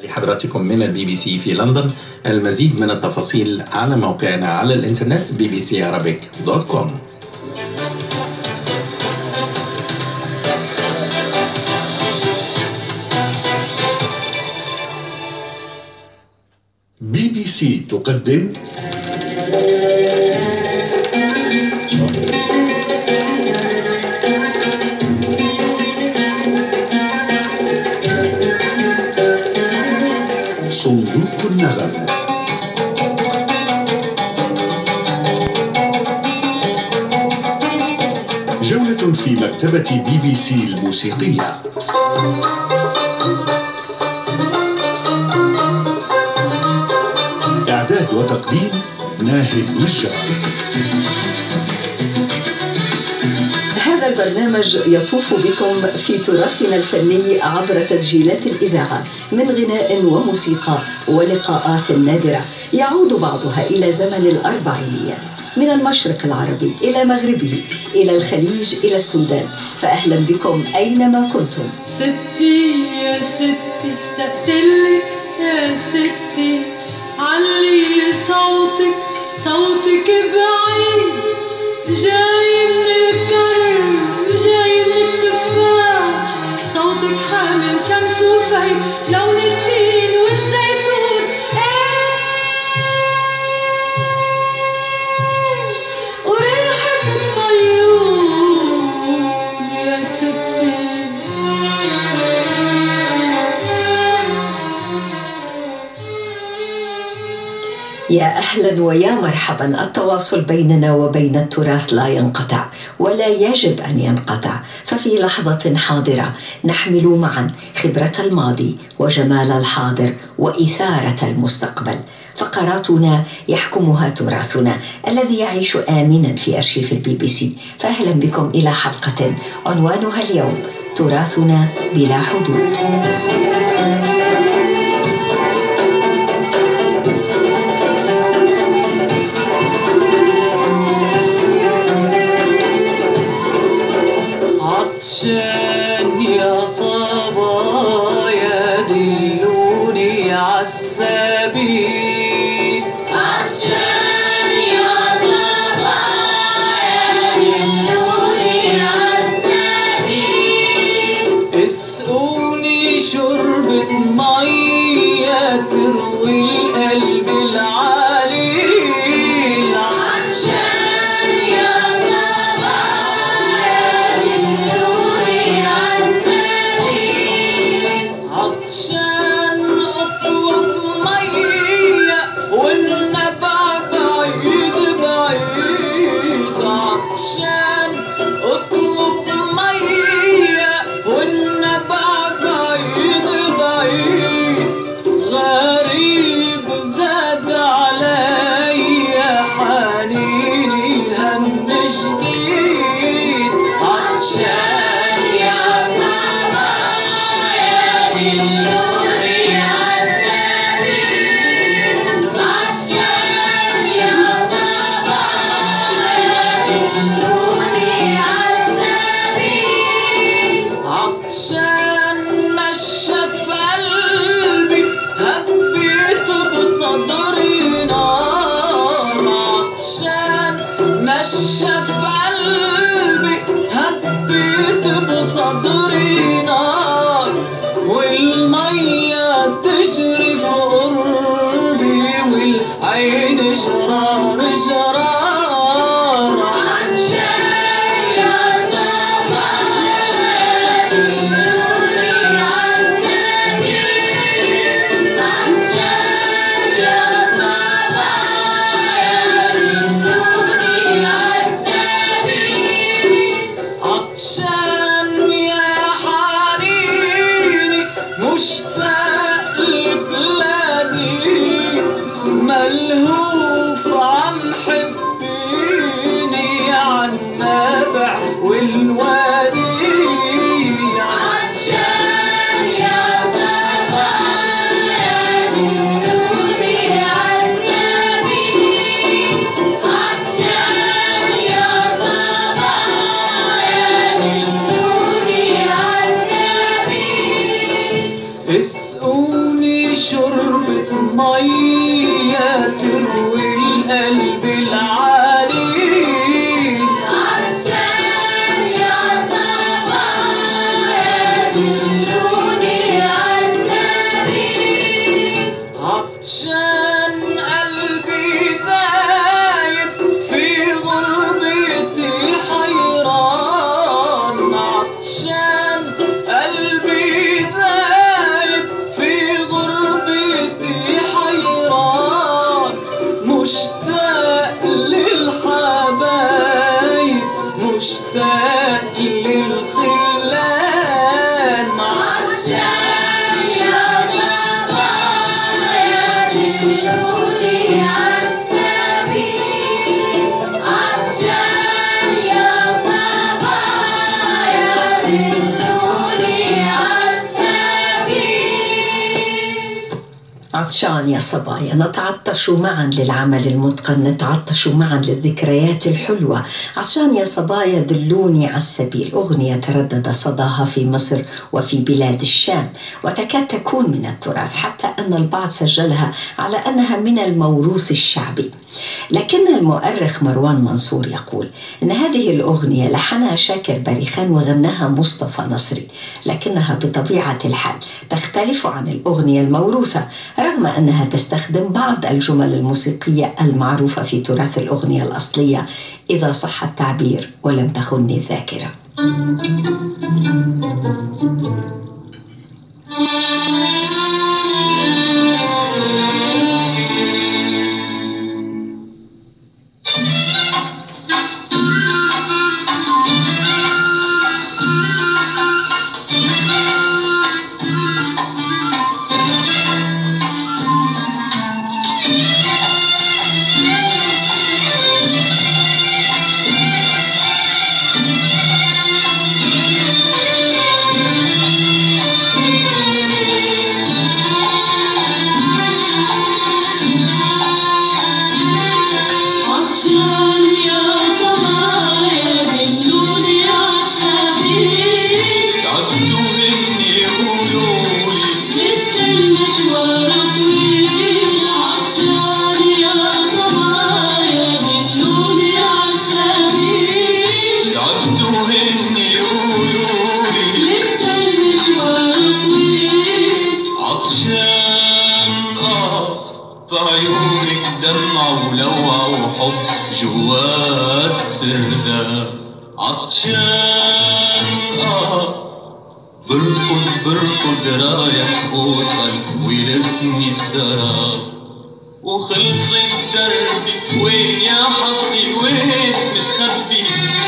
لحضراتكم من البي بي سي في لندن المزيد من التفاصيل على موقعنا على الإنترنت بي بي سي Arabic dot com بي بي سي تقدم. جولة في مكتبة بي بي سي الموسيقية. إعداد وتقديم ناهد نجار. هذا البرنامج يطوف بكم في تراثنا الفني عبر تسجيلات الإذاعة من غناء وموسيقى ولقاءات نادرة. يعود بعضها إلى زمن الأربعينيات من المشرق العربي إلى مغربه إلى الخليج إلى السودان. فأهلا بكم أينما كنتم. ستي يا ستي اشتقت لك يا ستي. علي صوتك صوتك بعيد وفي يا أهلا ويا مرحبا. التواصل بيننا وبين التراث لا ينقطع ولا يجب أن ينقطع. ففي لحظة حاضرة نحمل معا خبرة الماضي وجمال الحاضر وإثارة المستقبل. فقراتنا يحكمها تراثنا الذي يعيش آمنا في أرشيف البي بي سي. فاهلا بكم إلى حلقة عنوانها اليوم تراثنا بلا حدود. اسقوني شربة عطشان عطشان يا صبايا نتعطش معا للعمل المتقن نتعطش معا للذكريات الحلوة. عطشان يا صبايا دلوني على السبيل. أغنية تردد صداها في مصر وفي بلاد الشام. وتكاد تكون من التراث حتى أن البعض سجلها على أنها من الموروث الشعبي. لكن المؤرخ مروان منصور يقول أن هذه الأغنية لحنها شاكر بريخان وغناها مصطفى نصري. لكنها بطبيعة الحال تختلف عن الأغنية الموروثة رغم أنها تستخدم بعض الجمل الموسيقية المعروفة في تراث الأغنية الأصلية إذا صح التعبير ولم تخني الذاكرة. بركض بركض رايح اوصل ويلفني السراب. وخلصت دربي وين يا حظي وين متخبي؟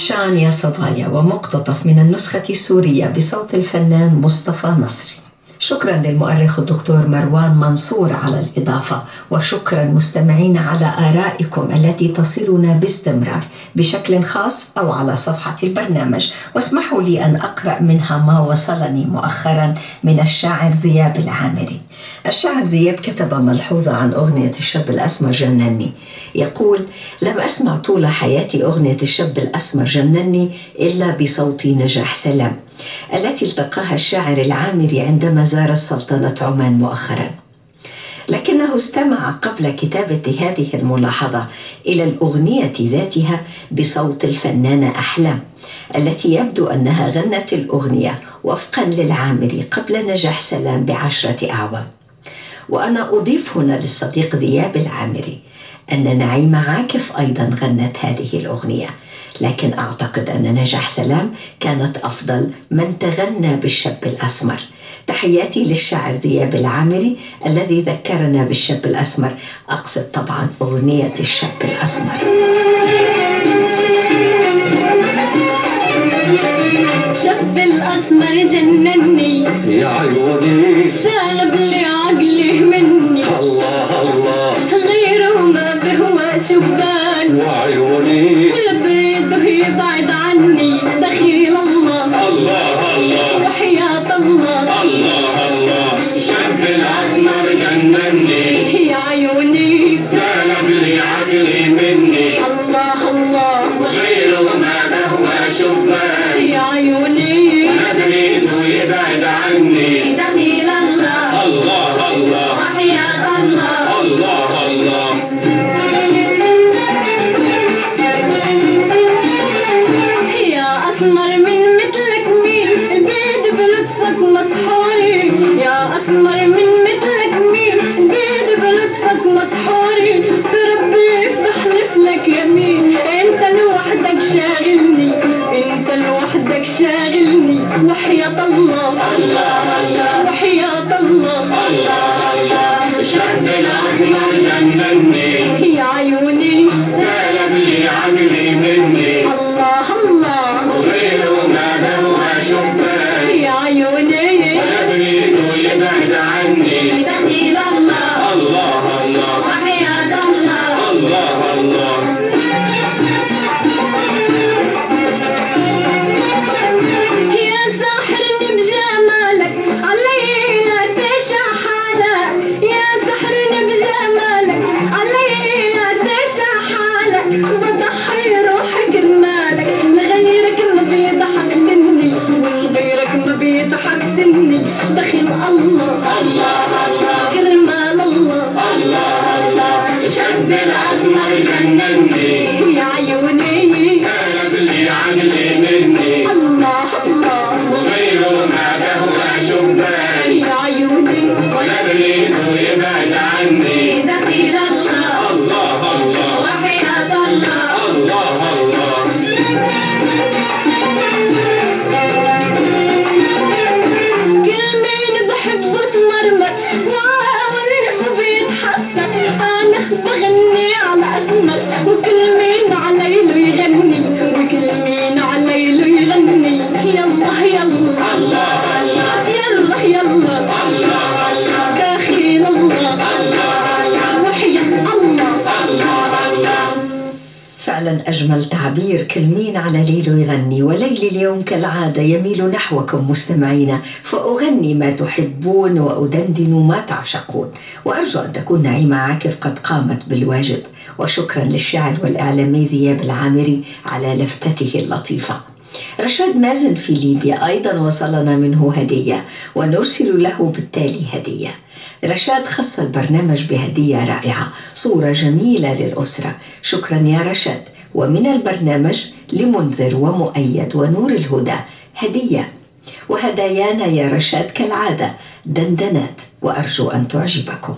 عطشان يا صبايا ومقتطف من النسخة السورية بصوت الفنان مصطفى نصري. شكرا للمؤرخ الدكتور مروان منصور على الإضافة وشكرا مستمعينا على آرائكم التي تصلنا باستمرار بشكل خاص أو على صفحة البرنامج. واسمحوا لي أن أقرأ منها ما وصلني مؤخرا من الشاعر ذياب العامري. الشاعر ذياب كتب ملحوظة عن أغنية الشاب الأسمر جنني. يقول لم أسمع طول حياتي أغنية الشاب الأسمر جنني إلا بصوت نجاح سلام التي التقاها الشاعر العامري عندما زار سلطنة عمان مؤخرا. لكنه استمع قبل كتابة هذه الملاحظة إلى الأغنية ذاتها بصوت الفنانة أحلام. التي يبدو أنها غنت الأغنية وفقا للعامري قبل نجاح سلام بعشرة أعوام. وأنا أضيف هنا للصديق ذياب العامري أن نعيمة عاكف أيضا غنت هذه الأغنية لكن أعتقد أن نجاح سلام كانت أفضل من تغنى بالشاب الأسمر. تحياتي للشاعر ذياب العامري الذي ذكرنا بالشاب الأسمر. أقصد طبعا أغنية الشاب الأسمر. شاب الأسمر جنني. يا عيوني. سألب لي عقلي مني. الله الله. غيره ما بهوى شبان. وعيوني. ولا بريده يبعد عني. دخيل الله. الله الله. وحياة الله. الله الله. شاب الأسمر جنني. يا عيوني. سلب لي عقلي مني. أجمل تعبير كل مين على ليله يغني وليل اليوم كالعادة يميل نحوكم مستمعينا فأغني ما تحبون وأدندن ما تعشقون. وأرجو أن تكون نعيمة عاكف قد قامت بالواجب. وشكرا للشاعر والإعلامي ذياب العامري على لفتته اللطيفة. رشاد مازن في ليبيا أيضا وصلنا منه هدية ونرسل له بالتالي هدية. رشاد خص البرنامج بهدية رائعة صورة جميلة للأسرة. شكرا يا رشاد. ومن البرنامج لمنذر ومؤيد ونور الهدى هدية. وهدايانا يا رشاد كالعادة دندنات وأرجو أن تعجبكم.